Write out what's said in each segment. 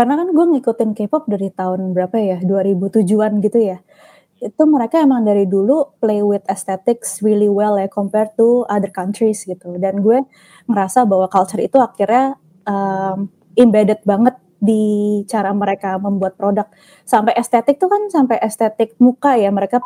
karena kan gue ngikutin K-pop dari tahun berapa ya, 2007-an gitu ya. Itu mereka emang dari dulu play with aesthetics really well ya compared to other countries gitu. Dan gue ngerasa bahwa culture itu akhirnya um, embedded banget di cara mereka membuat produk. Sampai estetik tuh kan sampai estetik muka ya mereka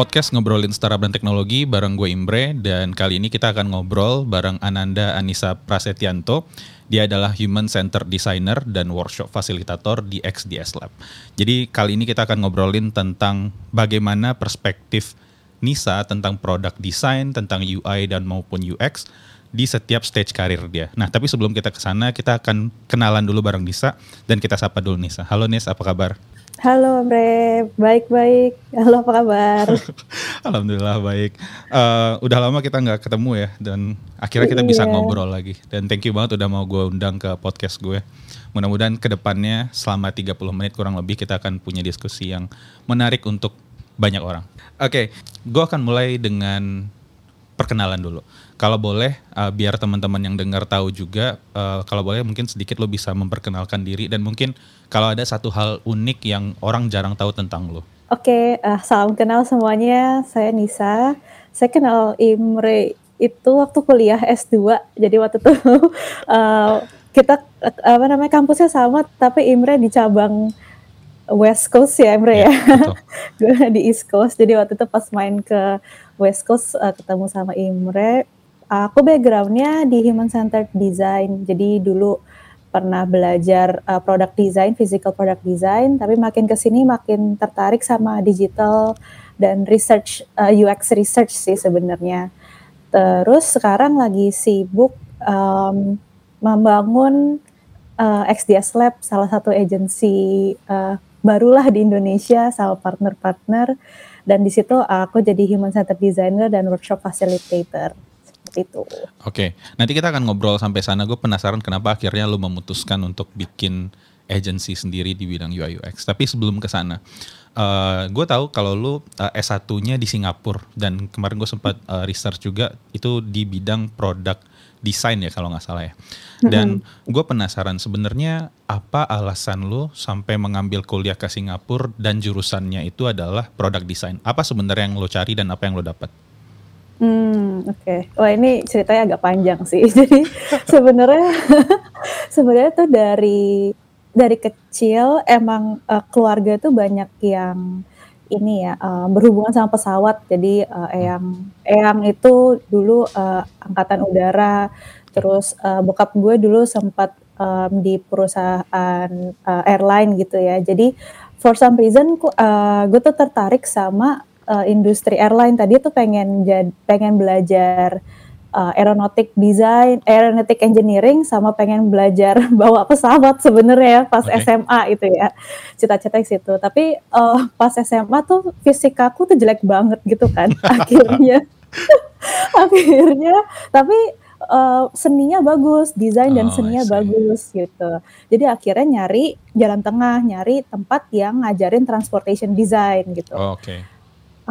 Podcast ngobrolin startup dan teknologi bareng gue Imbre dan kali ini kita akan ngobrol bareng Ananda Anissa Prasetyanto. Dia adalah Human Center Designer dan Workshop Fasilitator di XDS Lab. Jadi kali ini kita akan ngobrolin tentang bagaimana perspektif Nisa tentang produk design, tentang UI dan maupun UX di setiap stage karir dia. Nah, tapi sebelum kita ke sana, kita akan kenalan dulu bareng Nisa dan kita sapa dulu Nisa. Halo Nis, apa kabar? Halo Bre, baik-baik. Halo apa kabar? Alhamdulillah baik. Uh, udah lama kita nggak ketemu ya dan akhirnya kita bisa yeah. ngobrol lagi. Dan thank you banget udah mau gue undang ke podcast gue. Mudah-mudahan ke depannya selama 30 menit kurang lebih kita akan punya diskusi yang menarik untuk banyak orang. Oke, okay, gue akan mulai dengan perkenalan dulu. Kalau boleh, uh, biar teman-teman yang dengar tahu juga, uh, kalau boleh mungkin sedikit lo bisa memperkenalkan diri dan mungkin kalau ada satu hal unik yang orang jarang tahu tentang lo. Oke, okay, uh, salam kenal semuanya. Saya Nisa. Saya kenal Imre itu waktu kuliah S2. Jadi waktu itu uh, kita apa namanya kampusnya sama, tapi Imre di cabang West Coast ya Imre ya. ya. Gue di East Coast. Jadi waktu itu pas main ke West Coast uh, ketemu sama Imre Aku backgroundnya di Human Centered Design, jadi dulu pernah belajar uh, product design, physical product design, tapi makin ke sini makin tertarik sama digital dan research uh, UX research sih sebenarnya. Terus sekarang lagi sibuk um, membangun uh, XDS Lab, salah satu agensi uh, barulah di Indonesia sama partner-partner. Dan di situ aku jadi human centered designer dan workshop facilitator seperti itu. Oke, okay. nanti kita akan ngobrol sampai sana. Gue penasaran kenapa akhirnya lu memutuskan untuk bikin agency sendiri di bidang UI UX. Tapi sebelum ke sana, uh, gue tahu kalau lu uh, S1-nya di Singapura dan kemarin gue sempat uh, research juga itu di bidang produk desain ya kalau nggak salah ya. Dan mm-hmm. gue penasaran sebenarnya apa alasan lu sampai mengambil kuliah ke Singapura dan jurusannya itu adalah produk desain. Apa sebenarnya yang lo cari dan apa yang lo dapat? Hmm, oke. Wah, ini ceritanya agak panjang sih. Jadi sebenarnya sebenarnya tuh dari dari kecil emang uh, keluarga tuh banyak yang ini ya uh, berhubungan sama pesawat. Jadi uh, eyang itu dulu uh, angkatan udara. Terus uh, bokap gue dulu sempat um, di perusahaan uh, airline gitu ya. Jadi for some reason uh, gue tuh tertarik sama uh, industri airline tadi tuh pengen jad, pengen belajar uh, aeronautic design, aeronautic engineering sama pengen belajar bawa pesawat sebenarnya pas okay. SMA itu ya. Cita-cita situ. Tapi uh, pas SMA tuh fisikaku tuh jelek banget gitu kan. akhirnya akhirnya tapi uh, seninya bagus, desain dan oh, seninya bagus gitu. Jadi akhirnya nyari jalan tengah, nyari tempat yang ngajarin transportation design gitu. Oh, Oke. Okay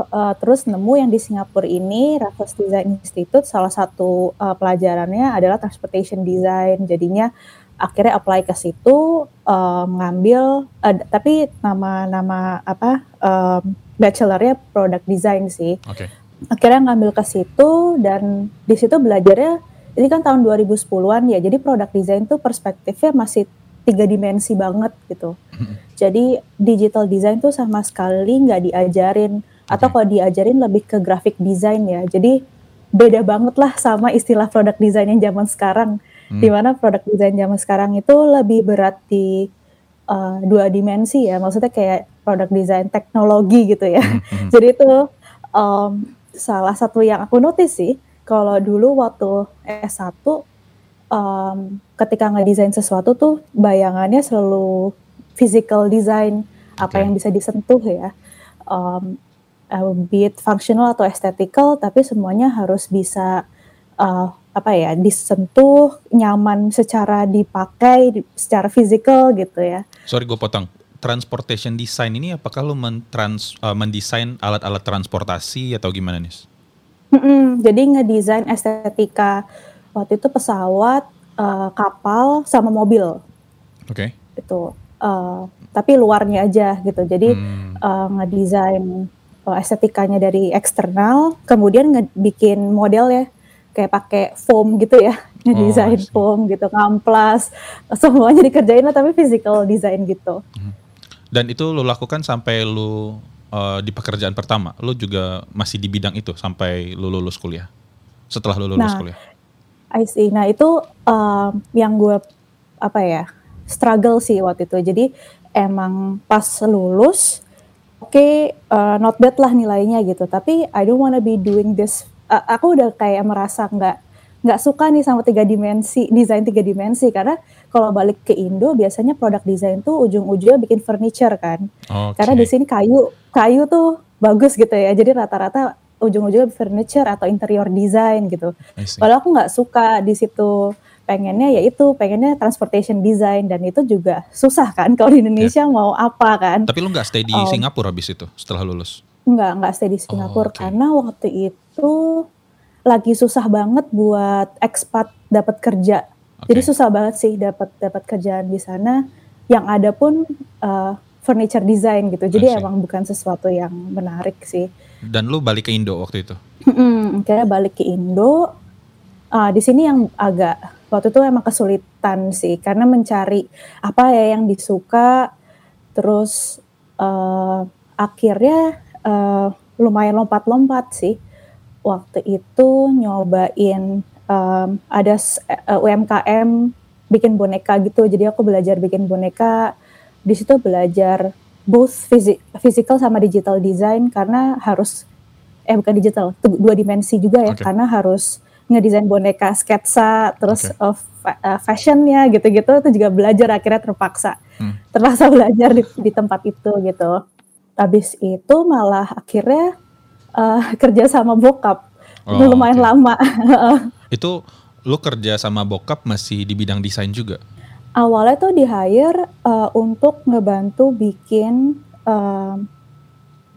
uh, terus nemu yang di Singapura ini Raffles Design Institute salah satu uh, pelajarannya adalah transportation design. Jadinya akhirnya apply ke situ uh, ngambil uh, tapi nama-nama apa um, bachelornya product design sih. Okay. Akhirnya ngambil ke situ dan di situ belajarnya ini kan tahun 2010-an ya. Jadi product design tuh perspektifnya masih tiga dimensi banget gitu. Mm-hmm. Jadi digital design tuh sama sekali nggak diajarin atau kalau diajarin lebih ke graphic design ya. Jadi beda banget lah sama istilah produk design yang zaman sekarang. Hmm. Di mana produk design zaman sekarang itu lebih berat di uh, dua dimensi ya. Maksudnya kayak produk design teknologi gitu ya. Hmm. hmm. Jadi itu um, salah satu yang aku notice sih. Kalau dulu waktu S1 um, ketika ngedesain sesuatu tuh bayangannya selalu physical design apa okay. yang bisa disentuh ya. Um, uh, be it functional atau aesthetical, tapi semuanya harus bisa uh, apa ya disentuh, nyaman secara dipakai, secara fisikal gitu ya. Sorry gue potong. Transportation design ini apakah lo mentrans, uh, mendesain alat-alat transportasi atau gimana nih? Mhm, jadi ngedesain estetika waktu itu pesawat, eee, kapal, sama mobil. Oke. Itu, eee, tapi luarnya aja gitu. Jadi, Mmm. eee, ngedesain, estetikanya dari eksternal, kemudian ngebikin model ya, kayak pakai foam gitu ya, Oh, ngedesain see. foam gitu, ngamplas, semuanya dikerjain lah tapi physical design gitu. Mhm. Dan itu lu lakukan sampai lu, eee, di pekerjaan pertama? Lu juga masih di bidang itu sampai lu lulus kuliah? Setelah lu lulus Nah, kuliah? I see. Nah itu, eee, yang gue, apa ya, struggle sih waktu itu. Jadi emang pas lulus, oke, eee, not bad lah nilainya gitu, tapi I don't wanna be doing this e aku udah kayak merasa nggak nggak suka nih sama 3 dimensi, desain 3 dimensi. Karena kalau balik ke Indo biasanya product design tuh ujung-ujungnya bikin furniture kan. Karena di sini kayu kayu tuh bagus gitu ya, jadi rata-rata ujung-ujungnya furniture atau interior design gitu. Padahal aku nggak suka di situ, pengennya ya itu, pengennya transportation design dan itu juga susah kan kalau di Iya. Indonesia mau apa kan. Tapi lu nggak stay di Mmm. Singapura habis itu, setelah lulus? Enggak enggak stay di Oh, Singapura oke. karena waktu itu lagi susah banget buat expat dapat kerja. Jadi Oke. susah banget sih dapat dapat kerjaan di sana, yang ada pun, eee, furniture design gitu. Jadi see. emang bukan sesuatu yang menarik sih. Dan lu balik ke Indo waktu itu? Mhm, akhirnya balik ke Indo, eee, di sini yang agak waktu itu emang kesulitan sih, karena mencari apa ya yang disuka, terus, eee, akhirnya, eee, lumayan lompat-lompat sih. Waktu itu nyobain, mmm, ada UMKM bikin boneka gitu, jadi aku belajar bikin boneka, di situ belajar both physi physical sama digital design karena harus eh bukan digital, 2 dimensi juga ya, Oke. karena harus ngedesain boneka sketsa, terus, eee, fa eee, fashion-nya gitu-gitu, itu juga belajar akhirnya terpaksa. Mmm. Terpaksa belajar di di tempat itu gitu. Habis itu malah akhirnya, eee, kerja sama bokap, Oh, lumayan oke. lama. Itu lu kerja sama bokap masih di bidang desain juga? Awalnya tuh di-hire, eee, untuk ngebantu bikin, mmm,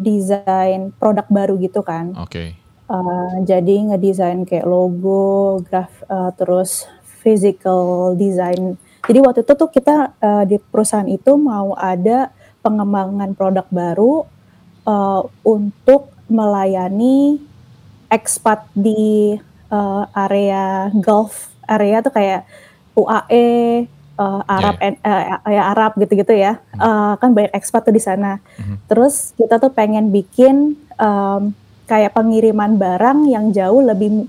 desain produk baru gitu kan. Oke. Eee, jadi ngedesain kayak logo, graf eee, terus physical design. Jadi waktu itu tuh kita, eee, di perusahaan itu mau ada pengembangan produk baru, eee, untuk melayani expat di, eee, area Gulf area tuh kayak UAE, eee, Arab Iya. en eee, ya Arab gitu-gitu ya, eee, kan banyak expat tuh di sana. Mhm. Terus kita tuh pengen bikin, mmm, kayak pengiriman barang yang jauh lebih,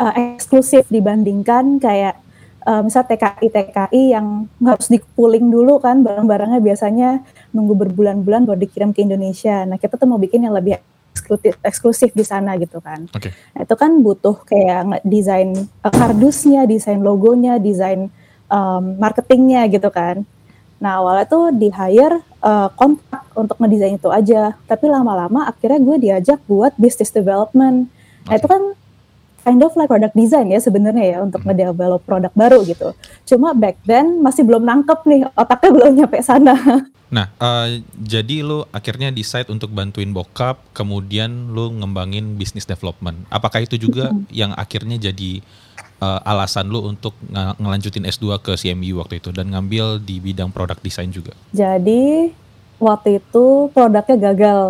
eee, eksklusif dibandingkan kayak, eee, misal TKI-TKI yang harus di-pooling dulu kan barang-barangnya biasanya nunggu berbulan-bulan baru dikirim ke Indonesia. Nah kita tuh mau bikin yang lebih eksklutif eksklusif di sana gitu kan. Oke. Nah itu kan butuh kayak ngedesain, eee, kardusnya, desain logonya, desain, mmm, marketing-nya gitu kan. Nah awalnya tuh di-hire, eee, kontrak untuk ngedesain itu aja, tapi lama-lama akhirnya gue diajak buat business development. Nah itu kan kind of like product design ya sebenarnya ya untuk Mhm. nge-develop produk baru gitu. Cuma back then masih belum nangkep nih, otaknya belum nyampe sana. Nah, eee, jadi lu akhirnya decide untuk bantuin bokap, kemudian lu ngembangin business development. Apakah itu juga yang akhirnya jadi, eee, alasan lu untuk nge ngelanjutin S2 ke CMU waktu itu dan ngambil di bidang product design juga? Jadi waktu itu produknya gagal.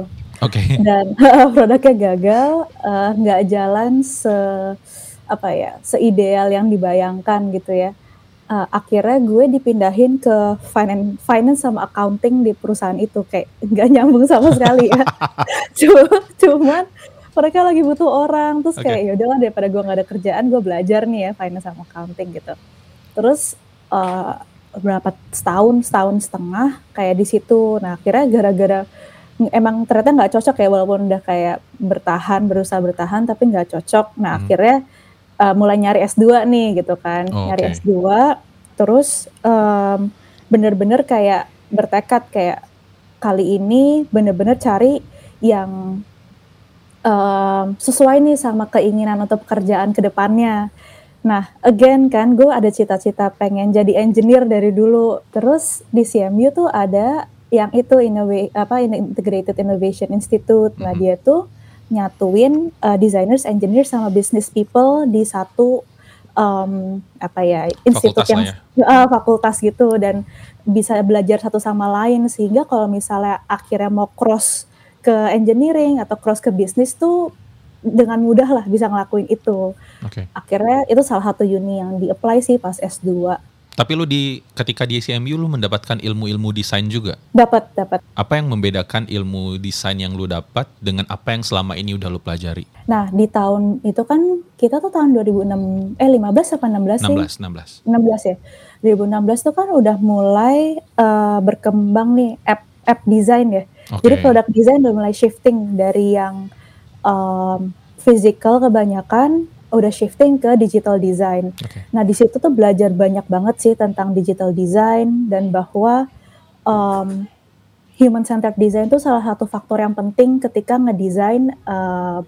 Oke. Dan heeh, produknya gagal, eee, nggak jalan se apa ya, seideal yang dibayangkan gitu ya. Eee, akhirnya gue dipindahin ke finan finance sama accounting di perusahaan itu, kayak nggak nyambung sama sekali ya. Cu cuman mereka lagi butuh orang, terus kayak ya udahlah daripada gue nggak ada kerjaan, gue belajar nih ya finance sama accounting gitu. Terus, eee, berapa setahun, setahun setengah kayak di situ. Nah akhirnya gara-gara emang ternyata nggak cocok ya walaupun udah kayak bertahan, berusaha bertahan tapi nggak cocok. Nah Mhm. akhirnya, eee, mulai nyari S2 nih gitu kan, Oh, nyari oke. S2 terus, mmm, bener-bener kayak bertekad kayak kali ini bener-bener cari yang, mmm, sesuai nih sama keinginan atau pekerjaan ke depannya. Nah again kan gue ada cita-cita pengen jadi engineer dari dulu, terus di CMU tuh ada yang itu innowa apa, Integrated Innovation Institute. Nah dia tuh nyatuin uh, designers, engineers sama business people di satu um, apa ya institut Fakultas yang ya. uh, fakultas gitu dan bisa belajar satu sama lain sehingga kalau misalnya akhirnya mau cross ke engineering atau cross ke bisnis tuh dengan mudah lah bisa ngelakuin itu. Oke. Akhirnya itu salah satu uni yang di-apply sih pas S2. Tapi lu di ketika di CMU lu mendapatkan ilmu-ilmu desain juga. Dapat dapat. Apa yang membedakan ilmu desain yang lu dapat dengan apa yang selama ini udah lu pelajari? Nah, di tahun itu kan kita tuh tahun 2006 eh 15 apa 16 sih? 16, 16. 16 ya. 2016 tuh kan udah mulai uh, berkembang nih app app design ya. Oke. Jadi produk design udah mulai shifting dari yang um, physical kebanyakan udah shifting ke digital design. Oke. Nah, di situ tuh belajar banyak banget sih tentang digital design dan bahwa um, human centered design itu salah satu faktor yang penting ketika ngedesain uh,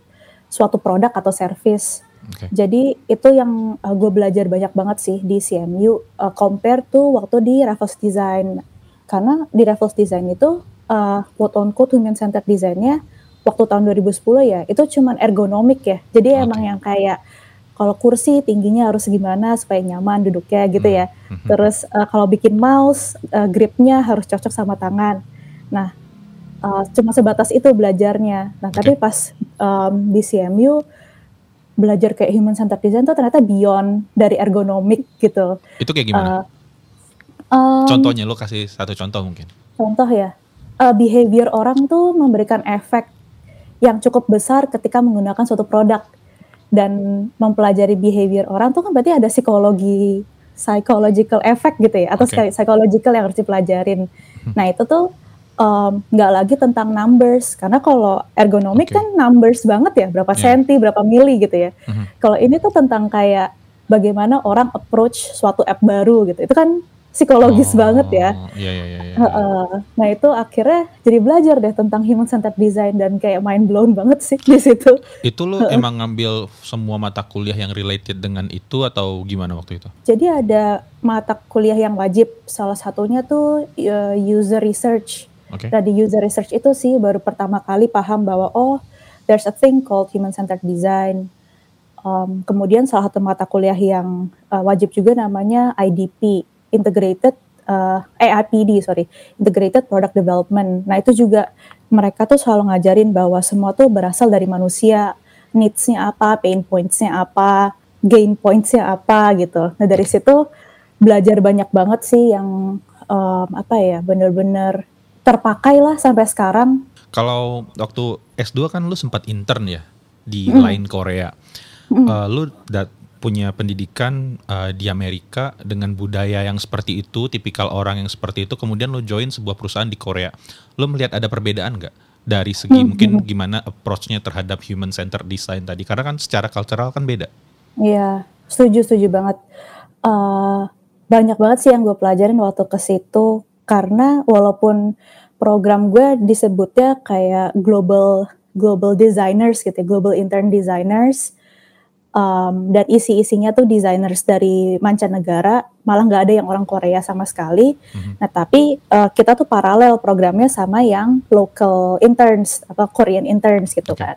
suatu produk atau service. Oke. Jadi itu yang uh, gue belajar banyak banget sih di CMU uh, compare tuh waktu di Raffles Design. Karena di Raffles Design itu uh, quote on quote human centered desainnya waktu tahun 2010 ya itu cuman ergonomik ya. Jadi Oke. emang yang kayak kalau kursi tingginya harus gimana supaya nyaman duduknya gitu ya. Mhm. Terus uh, kalau bikin mouse uh, gripnya harus cocok sama tangan. Nah uh, cuma sebatas itu belajarnya. Nah tapi pas um, di CMU belajar kayak human centered design tuh ternyata beyond dari ergonomik gitu. Itu kayak gimana? Uh, um, Contohnya lu kasih satu contoh mungkin. Contoh ya, uh, behavior orang tuh memberikan efek yang cukup besar ketika menggunakan suatu produk dan mempelajari behavior orang tuh kan berarti ada psikologi psychological effect gitu ya atau sekali psychological yang harus dipelajarin. Nah itu tuh um, nggak lagi tentang numbers karena kalau ergonomik Oke. kan numbers banget ya berapa Iya. senti berapa mili gitu ya. Mhm. Kalau ini tuh tentang kayak bagaimana orang approach suatu app baru gitu. Itu kan psikologis Oh, banget ya. Iya iya iya. iya. Nah itu akhirnya jadi belajar deh tentang human centered design dan kayak mind blown banget sih di situ. Itu lu emang ngambil semua mata kuliah yang related dengan itu atau gimana waktu itu? Jadi ada mata kuliah yang wajib, salah satunya tuh uh, user research. Oke. Nah di user research itu sih baru pertama kali paham bahwa oh there's a thing called human centered design. Um, kemudian salah satu mata kuliah yang uh, wajib juga namanya IDP, Integrated uh, eh IPD sorry, Integrated Product Development. Nah itu juga mereka tuh selalu ngajarin bahwa semua tuh berasal dari manusia, needs-nya apa, pain points-nya apa, gain points-nya apa gitu. Nah dari situ belajar banyak banget sih yang um, apa ya bener-bener terpakai lah sampai sekarang. Kalau waktu S2 kan lu sempat intern ya di Mm. Line Korea. Eh, lu dat- punya pendidikan eh, di Amerika dengan budaya yang seperti itu, tipikal orang yang seperti itu, kemudian lu join sebuah perusahaan di Korea. Lu melihat ada perbedaan nggak dari segi Hmm, mungkin gimana approach-nya terhadap human centered design tadi? Karena kan secara cultural kan beda. Iya, setuju setuju banget. Eh, banyak banget sih yang gue pelajarin waktu ke situ karena walaupun program gue disebutnya kayak global global designers gitu, ya, global intern designers, um, dan isi-isinya tuh designers dari mancanegara, malah nggak ada yang orang Korea sama sekali. Mhm. Nah tapi eh, kita tuh paralel programnya sama yang local interns atau Korean interns gitu Oke. kan.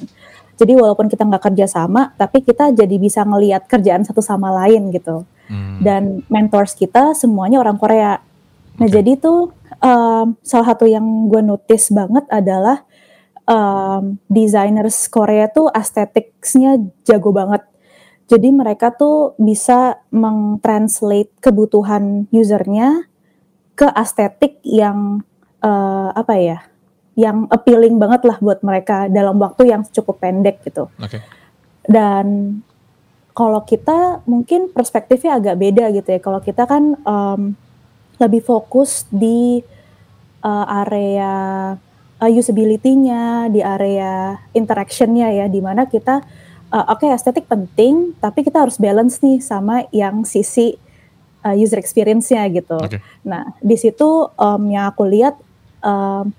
Jadi walaupun kita nggak kerja sama, tapi kita jadi bisa ngelihat kerjaan satu sama lain gitu. Hmm, Dan mentors kita semuanya orang Korea. Nah jadi tuh um, salah satu yang gue notice banget adalah um, designers Korea tuh aesthetics-nya jago banget. Jadi mereka tuh bisa meng-translate kebutuhan usernya ke estetik yang eh, apa ya, yang appealing banget lah buat mereka dalam waktu yang cukup pendek gitu. Oke. Dan kalau kita mungkin perspektifnya agak beda gitu ya. Kalau kita kan em, lebih fokus di eh, area eh, usability-nya, di area interaction-nya ya, di mana kita eh, oke estetik penting, tapi kita harus balance nih sama yang sisi eh, user experience-nya gitu. Oke. Nah, di situ em, yang aku lihat em,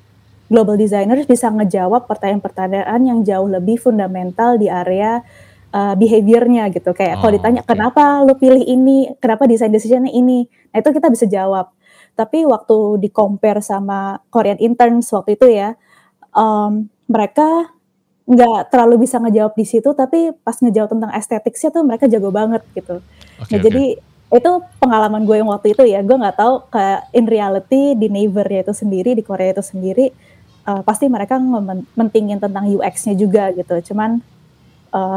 global designers bisa ngejawab pertanyaan-pertanyaan yang jauh lebih fundamental di area uh, behaviornya gitu. Kayak kalau Oh, ditanya oke. kenapa lu pilih ini, kenapa desain decisionnya ini, nah itu kita bisa jawab. Tapi waktu di compare sama Korean interns waktu itu ya, em, mereka nggak terlalu bisa ngejawab di situ, tapi pas ngejawab tentang estetiknya tuh mereka jago banget gitu. Oke Nah oke. jadi itu pengalaman gue yang waktu itu ya, gue nggak tahu kayak in reality di Naver-nya itu sendiri, di Korea itu sendiri, eee, pasti mereka ngemen mentingin tentang UX-nya juga gitu. Cuman,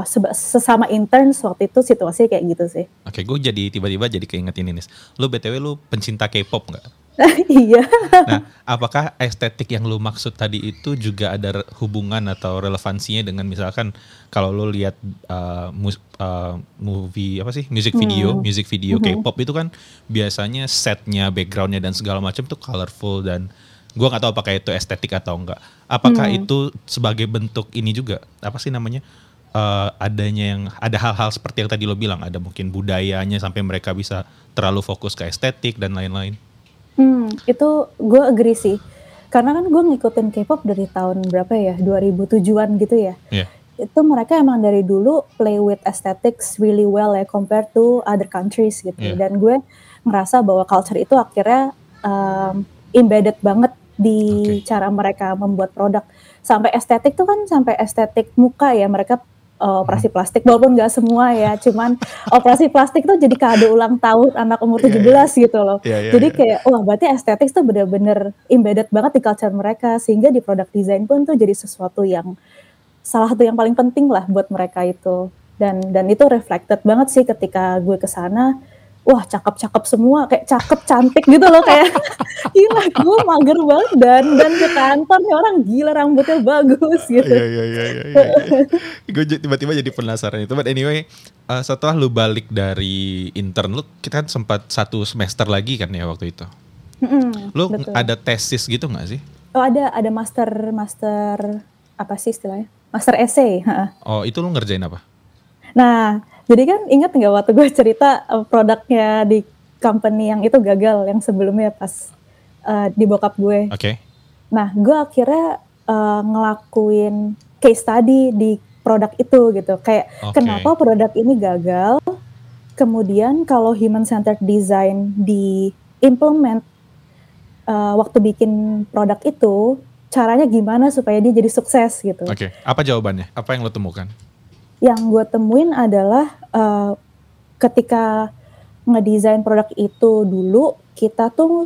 seba sesama interns waktu itu situasinya kayak gitu sih. Oke, gue jadi tiba-tiba jadi keinget ini nis. Lu BTW lu pencinta K-pop nggak? Iya. Nah, apakah estetik yang lu maksud tadi itu juga ada hubungan atau relevansinya dengan misalkan kalau lu lihat uh, mus- uh, movie apa sih music video, Hmm. music video Mhm. K-pop itu kan biasanya setnya, backgroundnya dan segala macam tuh colorful dan gua nggak tahu apakah itu estetik atau enggak. Apakah Hmm. itu sebagai bentuk ini juga apa sih namanya? Uh, adanya yang ada hal-hal seperti yang tadi lo bilang ada mungkin budayanya sampai mereka bisa terlalu fokus ke estetik dan lain-lain. Hmm, itu gue agree sih. Karena kan gue ngikutin K-pop dari tahun berapa ya, 2007-an gitu ya. Iya. Itu mereka emang dari dulu play with aesthetics really well ya compared to other countries gitu. Iya. Dan gue ngerasa bahwa culture itu akhirnya um, embedded banget di Oke. cara mereka membuat produk. Sampai estetik tuh kan sampai estetik muka ya mereka operasi plastik walaupun nggak semua ya, cuman operasi plastik tuh jadi kado ulang tahun anak umur Iya, 17 gitu loh. Iya, iya, Jadi iya. kayak wah berarti estetik tuh bener-bener embedded banget di culture mereka sehingga di product design pun tuh jadi sesuatu yang salah satu yang paling penting lah buat mereka itu dan dan itu reflected banget sih ketika gue ke sana wah cakep-cakep semua kayak cakep cantik gitu loh kayak gila gue mager banget dan dan ke kantor nih orang gila rambutnya bagus gitu Iya iya iya iya. iya. Gue tiba-tiba jadi penasaran itu. But anyway, uh, setelah lu balik dari intern lu, kita kan sempat satu semester lagi kan ya waktu itu. Mm-mm, Lu betul. ada tesis gitu nggak sih? oh ada ada master master apa sih istilahnya master essay heeh. Oh itu lu ngerjain apa? Nah, jadi kan ingat nggak waktu gue cerita uh, produknya di company yang itu gagal yang sebelumnya pas uh, di bokap gue. Oke. Nah, gue akhirnya uh, ngelakuin case study di produk itu gitu. Kayak Oke. kenapa produk ini gagal? Kemudian kalau human centered design di implement uh, waktu bikin produk itu, caranya gimana supaya dia jadi sukses gitu Oke. Apa jawabannya? Apa yang lu temukan? Yang gue temuin adalah eh, ketika ngedesain produk itu dulu kita tuh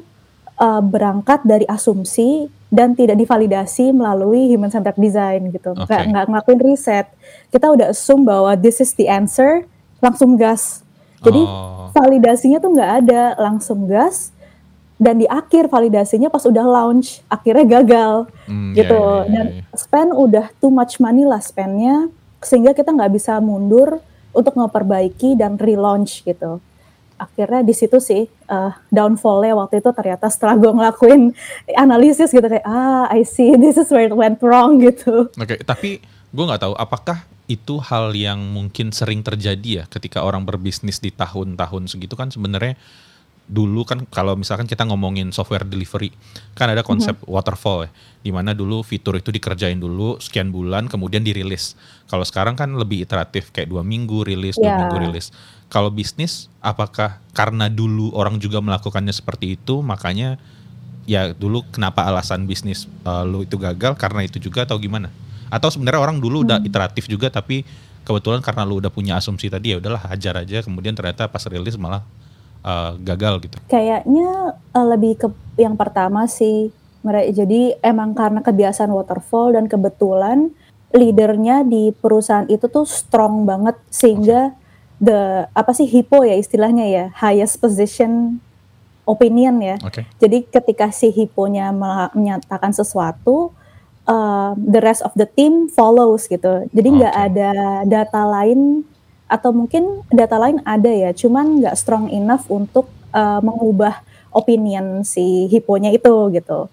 eh, berangkat dari asumsi dan tidak divalidasi melalui human centered design gitu nggak Oke. nggak ngelakuin riset kita udah assume bahwa this is the answer langsung gas jadi Oh. validasinya tuh nggak ada langsung gas dan di akhir validasinya pas udah launch akhirnya gagal Hmm, gitu iya, iya, iya, dan iya. spend udah too much money lah spendnya sehingga kita nggak bisa mundur untuk ngeperbaiki dan relaunch gitu. Akhirnya di situ sih eh, downfallnya waktu itu ternyata setelah gue ngelakuin analisis gitu kayak ah I see this is where it went wrong gitu. Oke, tapi gue nggak tahu apakah itu hal yang mungkin sering terjadi ya ketika orang berbisnis di tahun-tahun segitu? Kan sebenarnya dulu kan kalau misalkan kita ngomongin software delivery kan ada konsep waterfall ya di mana dulu fitur itu dikerjain dulu sekian bulan kemudian dirilis kalau sekarang kan lebih iteratif kayak dua minggu rilis dua Ya. minggu rilis kalau bisnis apakah karena dulu orang juga melakukannya seperti itu makanya ya dulu kenapa alasan bisnis uh, lu itu gagal karena itu juga atau gimana? Atau sebenarnya orang dulu udah iteratif juga tapi kebetulan karena lu udah punya asumsi tadi ya udahlah hajar aja kemudian ternyata pas rilis malah uh, gagal gitu. kayaknya eh, lebih ke yang pertama sih mereka jadi emang karena kebiasaan waterfall dan kebetulan leadernya di perusahaan itu tuh strong banget sehingga the apa sih HIPO ya istilahnya ya highest position opinion ya Oke. jadi ketika si HIPO-nya mela- menyatakan sesuatu uh, the rest of the team follows gitu jadi nggak Oke. ada data lain atau mungkin data lain ada ya cuman nggak strong enough untuk uh, mengubah opinion si hiponya itu gitu.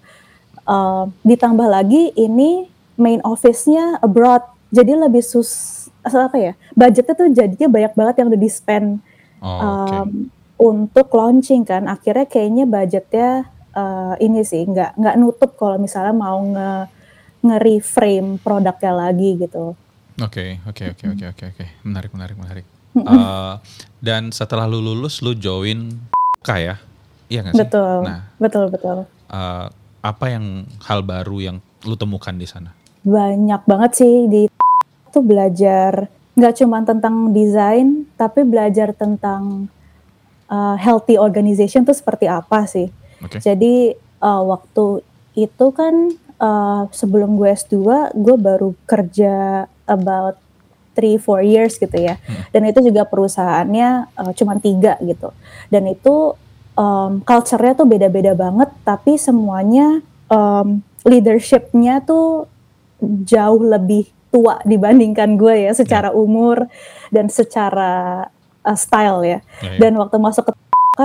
Uh, ditambah lagi ini main office-nya abroad jadi lebih sus apa ya budgetnya tuh jadinya banyak banget yang udah di spend Oh, oke. um, untuk launching kan akhirnya kayaknya budgetnya uh, ini sih nggak nggak nutup kalau misalnya mau nge nge-reframe produknya lagi gitu Oke, oke, oke, oke, oke, oke. Menarik, menarik, menarik. Uh, dan setelah lu lulus, lu join K ya? Iya nggak sih? betul Nah, betul betul uh, apa yang hal baru yang lu temukan di sana? banyak banget sih di tuh belajar nggak cuma tentang desain, tapi belajar tentang uh, healthy organization tuh seperti apa sih. Oke. Jadi uh, waktu itu kan uh, sebelum gue S2, gue baru kerja about three four years gitu ya. Hmm. Dan itu juga perusahaannya uh, cuma tiga gitu. Dan itu um, culture-nya tuh beda-beda banget, tapi semuanya um, leadership-nya tuh jauh lebih tua dibandingkan gue ya secara umur dan secara uh, style ya. Ya, ya. Dan waktu masuk ke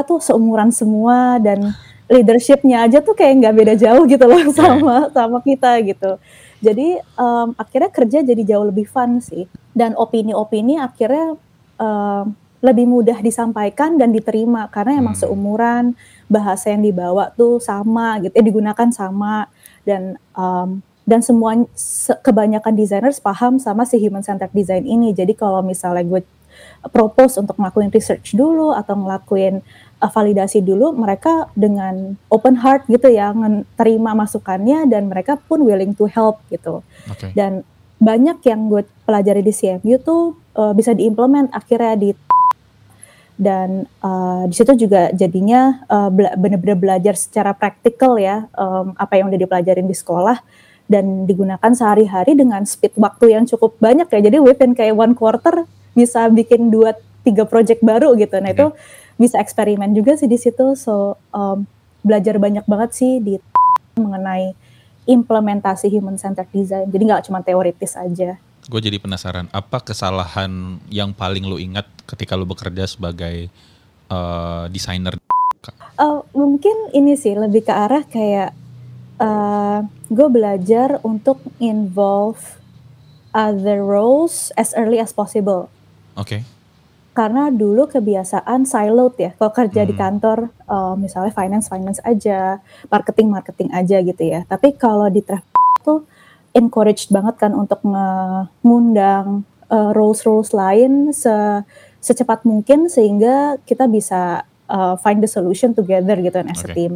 tuh seumuran semua dan leadershipnya aja tuh kayak nggak beda jauh gitu loh sama sama kita gitu. Jadi um, akhirnya kerja jadi jauh lebih fun sih. Dan opini-opini akhirnya um, lebih mudah disampaikan dan diterima karena emang Hmm. seumuran bahasa yang dibawa tuh sama gitu, eh, digunakan sama dan um, dan semua se- kebanyakan designers paham sama si human centered design ini. Jadi kalau misalnya gue propose untuk ngelakuin research dulu atau ngelakuin uh, validasi dulu, mereka dengan open heart gitu ya, terima masukannya dan mereka pun willing to help gitu. Oke. Dan banyak yang gue pelajari di CMU tuh uh, bisa diimplement akhirnya di dan uh, di situ juga jadinya uh, benar-benar belajar secara praktikal ya um, apa yang udah dipelajarin di sekolah dan digunakan sehari-hari dengan speed waktu yang cukup banyak ya jadi within kayak one quarter bisa bikin dua tiga project baru gitu. Nah itu bisa eksperimen juga sih di situ. So um, belajar banyak banget sih di mengenai implementasi human centered design. Jadi nggak cuma teoritis aja. Gue jadi penasaran, apa kesalahan yang paling lu ingat ketika lu bekerja sebagai eh, desainer? Eh, mungkin ini sih lebih ke arah kayak eh gue belajar untuk involve other roles as early as possible. Oke. Karena dulu kebiasaan siloed ya, kalau kerja di Hmm. kantor eh, misalnya finance finance aja, marketing marketing aja gitu ya. Tapi kalau di Travel tuh encouraged banget kan untuk nge- ngundang eh, roles roles lain se- secepat mungkin sehingga kita bisa eh, find the solution together gitu kan as a Oke. team.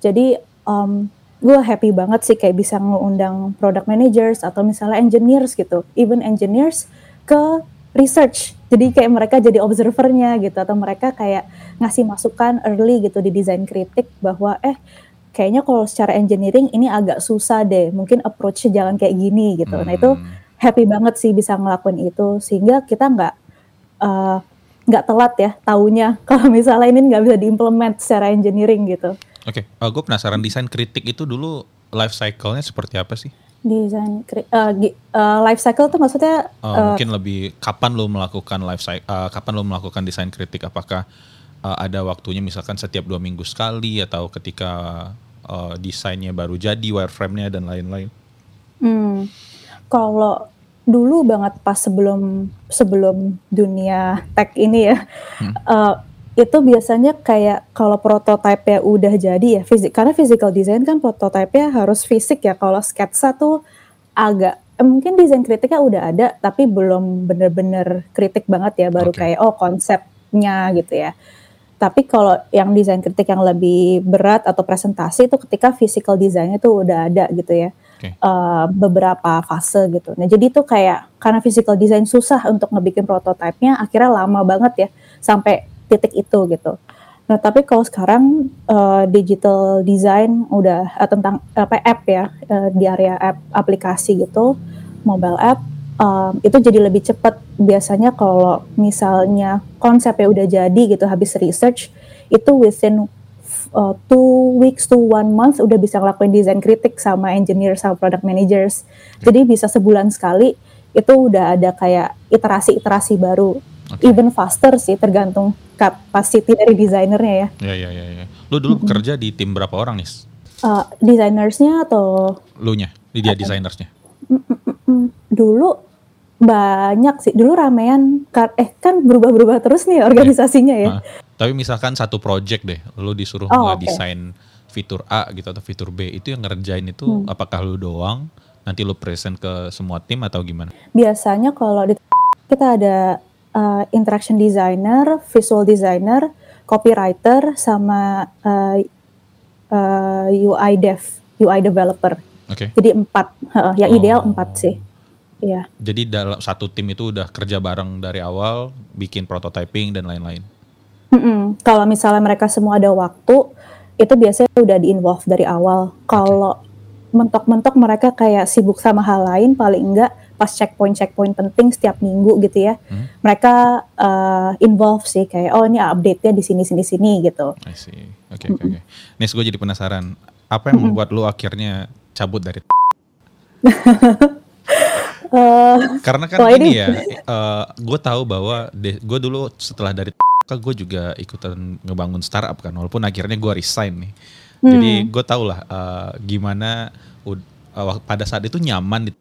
Jadi um, gue happy banget sih kayak bisa ngundang product managers atau misalnya engineers gitu, even engineers ke research. Jadi kayak mereka jadi observernya gitu atau mereka kayak ngasih masukan early gitu di desain kritik bahwa eh kayaknya kalau secara engineering ini agak susah deh, mungkin approach-nya jangan kayak gini gitu. Nah itu Hmm. happy banget sih bisa ngelakuin itu sehingga kita nggak eh, nggak telat ya taunya kalau misalnya ini nggak bisa diimplement secara engineering gitu. Oke, gue penasaran desain kritik itu dulu life cycle-nya seperti apa sih? Desain kri- eh, gi- eh, life cycle tuh maksudnya Eh, eh, mungkin lebih kapan lu melakukan life cycle, kapan lu melakukan desain kritik? Apakah eh, ada waktunya misalkan setiap dua minggu sekali atau ketika eh, desainnya baru jadi, wireframe-nya dan lain-lain? hmm, kalau dulu banget pas sebelum sebelum dunia tech ini ya Hmm. eh, itu biasanya kayak kalau prototipe udah jadi ya fisik karena physical design kan prototipe harus fisik ya kalau sketsa tuh agak eh, mungkin desain kritiknya udah ada tapi belum bener-bener kritik banget ya baru Oke. kayak oh konsepnya gitu ya tapi kalau yang desain kritik yang lebih berat atau presentasi itu ketika physical desainnya tuh udah ada gitu ya Oke. eh, beberapa fase gitu. Nah jadi tuh kayak karena physical design susah untuk ngebikin prototipenya, akhirnya lama banget ya sampai titik itu gitu. Nah tapi kalau sekarang eh, digital design udah eh, tentang apa app ya eh, di area app aplikasi gitu, mobile app em, itu jadi lebih cepat. Biasanya kalau misalnya konsepnya udah jadi gitu habis research itu within uh, two weeks to one month udah bisa ngelakuin desain kritik sama engineer sama product managers. Jadi bisa sebulan sekali itu udah ada kayak iterasi-iterasi baru. Oke. Even faster sih tergantung capacity dari desainernya ya. Ya, ya, ya, ya. Lu dulu bekerja di tim berapa orang nih? Uh, desainersnya atau Lu nya, di dia desainersnya. mm, dulu banyak sih. Dulu ramean eh kan berubah-berubah terus nih organisasinya ya. Ah, tapi misalkan satu project deh, lu disuruh Oh, ngedesain fitur A gitu atau fitur B, itu yang ngerjain itu Hmm. apakah lu doang? Nanti lu present ke semua tim atau gimana? biasanya kalau di kita ada uh, interaction designer, visual designer, copywriter, sama uh, uh, UI dev, UI developer. Oke. Jadi empat, Heeh, yang Oh. ideal empat sih. Iya. Jadi dalam satu tim itu udah kerja bareng dari awal, bikin prototyping dan lain-lain. Mm-mm. Kalau misalnya mereka semua ada waktu, itu biasanya udah di-involve dari awal. Kalau mentok-mentok mereka kayak sibuk sama hal lain, paling enggak pas checkpoint-checkpoint penting setiap minggu gitu ya, Hmm. mereka uh, involve sih kayak oh ini update-nya di sini sini sini gitu. I see. Oke oke oke. Nis gue jadi penasaran, apa yang membuat lu akhirnya cabut dari Eh, Karena kan Wah, ini ini- ya, gue tahu bahwa gue dulu setelah dari gue juga ikutan ngebangun startup kan, walaupun akhirnya gue resign nih. Jadi gue tau lah eh, gimana eh, wak- pada saat itu nyaman, di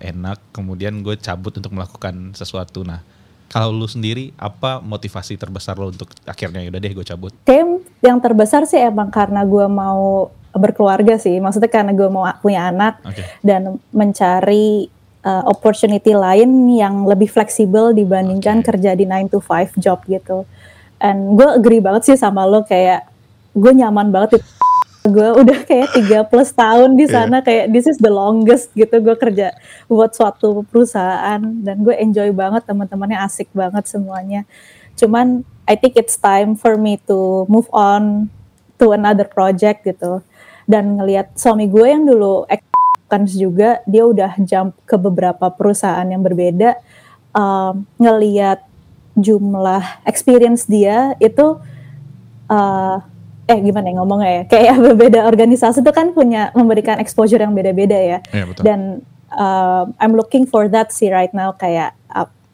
enak, kemudian gue cabut untuk melakukan sesuatu. Nah, kalau lu sendiri apa motivasi terbesar lo untuk akhirnya yaudah deh gue cabut? Kayak yang terbesar sih emang karena gue mau berkeluarga sih, maksudnya karena gue mau punya anak Oke. dan mencari uh, opportunity lain yang lebih fleksibel dibandingkan Oke. kerja di 9 to 5 job gitu. And gue agree banget sih sama lo kayak gue nyaman banget di gue udah kayak 3 plus tahun di sana kayak this is the longest gitu gue kerja buat suatu perusahaan dan gue enjoy banget teman-temannya asik banget semuanya. Cuman I think it's time for me to move on to another project gitu. Dan ngelihat suami gue yang dulu accounts juga dia udah jump ke beberapa perusahaan yang berbeda um, ngelihat jumlah experience dia itu uh, eh gimana ya ngomongnya ya kayak berbeda organisasi itu kan punya memberikan exposure yang beda-beda ya Iya betul. dan um, I'm looking for that sih right now kayak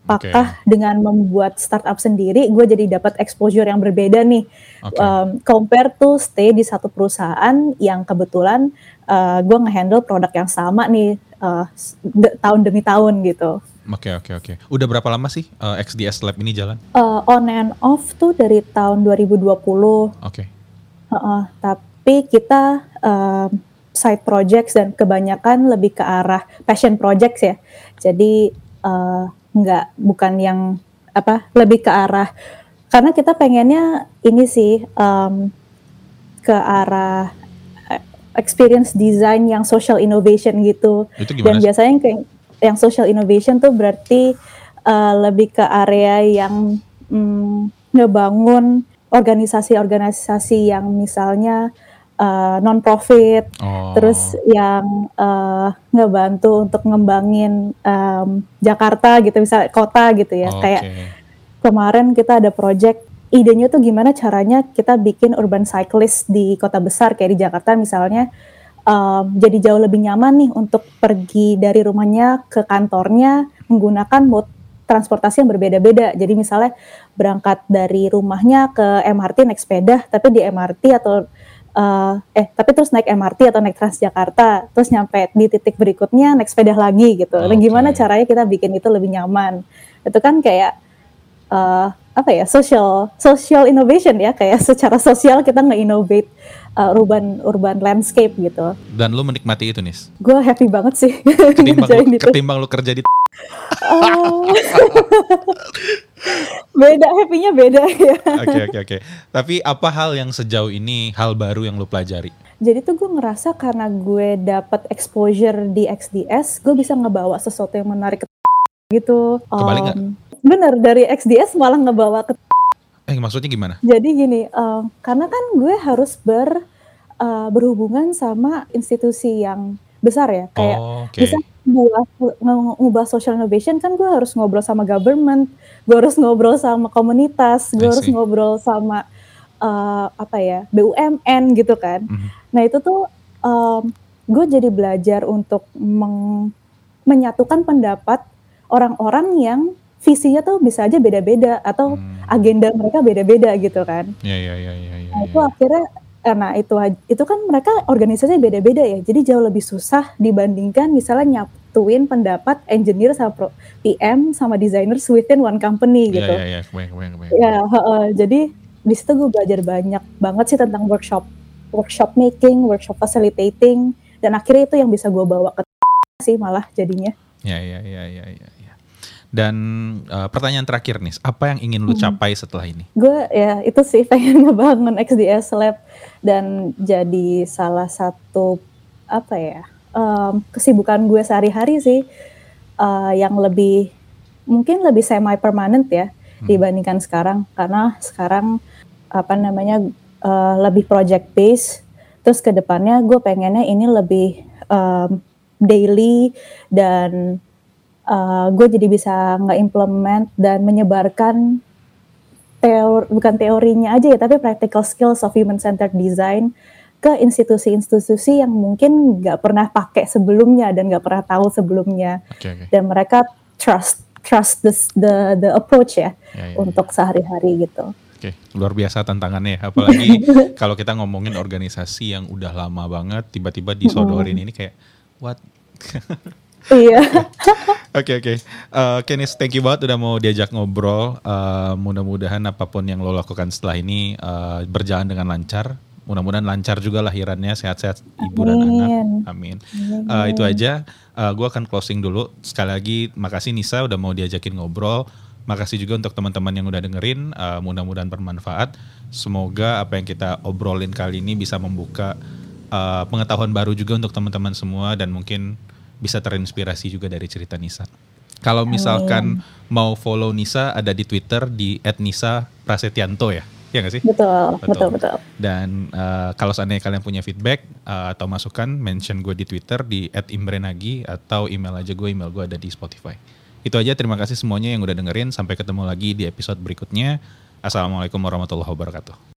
apakah dengan membuat startup sendiri gue jadi dapat exposure yang berbeda nih Oke. um, compare to stay di satu perusahaan yang kebetulan uh, gue ngehandle produk yang sama nih uh, de- tahun demi tahun gitu. Oke oke oke. Udah berapa lama sih eh, XDS Lab ini jalan? Uh, on and off tuh dari tahun 2020, Oke. Uh-uh, tapi kita um, side projects dan kebanyakan lebih ke arah passion projects ya. Jadi uh, nggak bukan yang apa lebih ke arah karena kita pengennya ini sih um, ke arah eh, experience design yang social innovation gitu. Itu Dan gimana biasanya yang yang social innovation tuh berarti uh, lebih ke area yang mm, ngebangun organisasi-organisasi yang misalnya uh, non-profit, Oh. terus yang uh, ngebantu untuk ngembangin um, Jakarta gitu, misalnya kota gitu ya. Oke. Kayak kemarin kita ada project idenya tuh gimana caranya kita bikin urban cyclist di kota besar kayak di Jakarta misalnya um, jadi jauh lebih nyaman nih untuk pergi dari rumahnya ke kantornya menggunakan mode transportasi yang berbeda-beda. Jadi misalnya berangkat dari rumahnya ke MRT naik sepeda, tapi di MRT atau uh, eh tapi terus naik MRT atau naik Transjakarta, terus nyampe di titik berikutnya naik sepeda lagi gitu. Nah, Oke. gimana caranya kita bikin itu lebih nyaman? Itu kan kayak uh, apa ya social social innovation ya kayak secara sosial kita nge-innovate uh, urban urban landscape gitu. Dan lu menikmati itu nih. Gue happy banget sih Ketimbang lu, itu. ketimbang lu kerja di Oh. beda happy-nya beda ya. Oke oke oke. Tapi apa hal yang sejauh ini hal baru yang lu pelajari? Jadi tuh gue ngerasa karena gue dapat exposure di XDS, gue bisa ngebawa sesuatu yang menarik gitu. Kebalik? Um, bener dari XDS malah ngebawa ke Eh maksudnya gimana? Jadi gini, eh, karena kan gue harus ber eh, berhubungan sama institusi yang besar ya, kayak Oh, Oke. bisa buat ngubah social innovation kan gue harus ngobrol sama government, gue harus ngobrol sama komunitas, gue harus ngobrol sama eh, apa ya BUMN gitu kan. Mhm. Nah itu tuh em, gue jadi belajar untuk meng- menyatukan pendapat orang-orang yang visinya tuh bisa aja beda-beda atau Hmm. agenda mereka beda-beda gitu kan. Ya ya ya ya ya. Nah ya. itu akhirnya karena itu aj- itu kan mereka organisasinya beda-beda ya. Jadi jauh lebih susah dibandingkan misalnya nyatuin pendapat engineer sama pro- PM sama designers within one company Ya gitu. ya ya. Kebayang kebayang kebayang. Ya, heeh. jadi di situ gue belajar banyak banget sih tentang workshop workshop making, workshop facilitating dan akhirnya itu yang bisa gue bawa ke sih malah jadinya. Ya ya ya ya ya. Dan eh, pertanyaan terakhir nih, apa yang ingin lu Hmm. capai setelah ini? Gue ya itu sih pengen ngebangun XDS Lab dan jadi salah satu apa ya em, kesibukan gue sehari-hari sih uh, yang lebih mungkin lebih semi permanent ya hmm. dibandingkan sekarang karena sekarang apa namanya uh, lebih project base terus ke depannya gue pengennya ini lebih um, daily dan uh, gue jadi bisa nge-implement dan menyebarkan teori bukan teorinya aja ya tapi practical skills of human centered design ke institusi-institusi yang mungkin nggak pernah pakai sebelumnya dan nggak pernah tahu sebelumnya okay, okay. dan mereka trust trust this, the the approach ya, ya, ya untuk ya. sehari-hari gitu. Oke, luar biasa tantangannya ya. Apalagi kalau kita ngomongin organisasi yang udah lama banget, tiba-tiba disodorin ini kayak what? Iya. Oke oke. Eh, Kenis, thank you banget udah mau diajak ngobrol. Uh, mudah-mudahan apa pun yang lo lakukan setelah ini uh, berjalan dengan lancar. Mudah-mudahan lancar juga lahirannya, sehat-sehat ibu Amin. dan anak. Amin. Amin. Uh, itu aja. Uh, gue akan closing dulu. Sekali lagi, makasih Nisa udah mau diajakin ngobrol. Makasih juga untuk teman-teman yang udah dengerin. Uh, mudah-mudahan bermanfaat. Semoga apa yang kita obrolin kali ini bisa membuka uh, pengetahuan baru juga untuk teman-teman semua dan mungkin bisa terinspirasi juga dari cerita Nisa. Kalau misalkan Amin. mau follow Nisa ada di Twitter di @nisa_prasetyanto ya. Ya gak sih? Betul, betul, betul. betul. Dan uh, kalau seandainya kalian punya feedback uh, atau masukan, mention gue di Twitter di @imbrenagi atau email aja gue, email gue ada di Spotify. Itu aja, terima kasih semuanya yang udah dengerin. Sampai ketemu lagi di episode berikutnya. Assalamualaikum warahmatullahi wabarakatuh.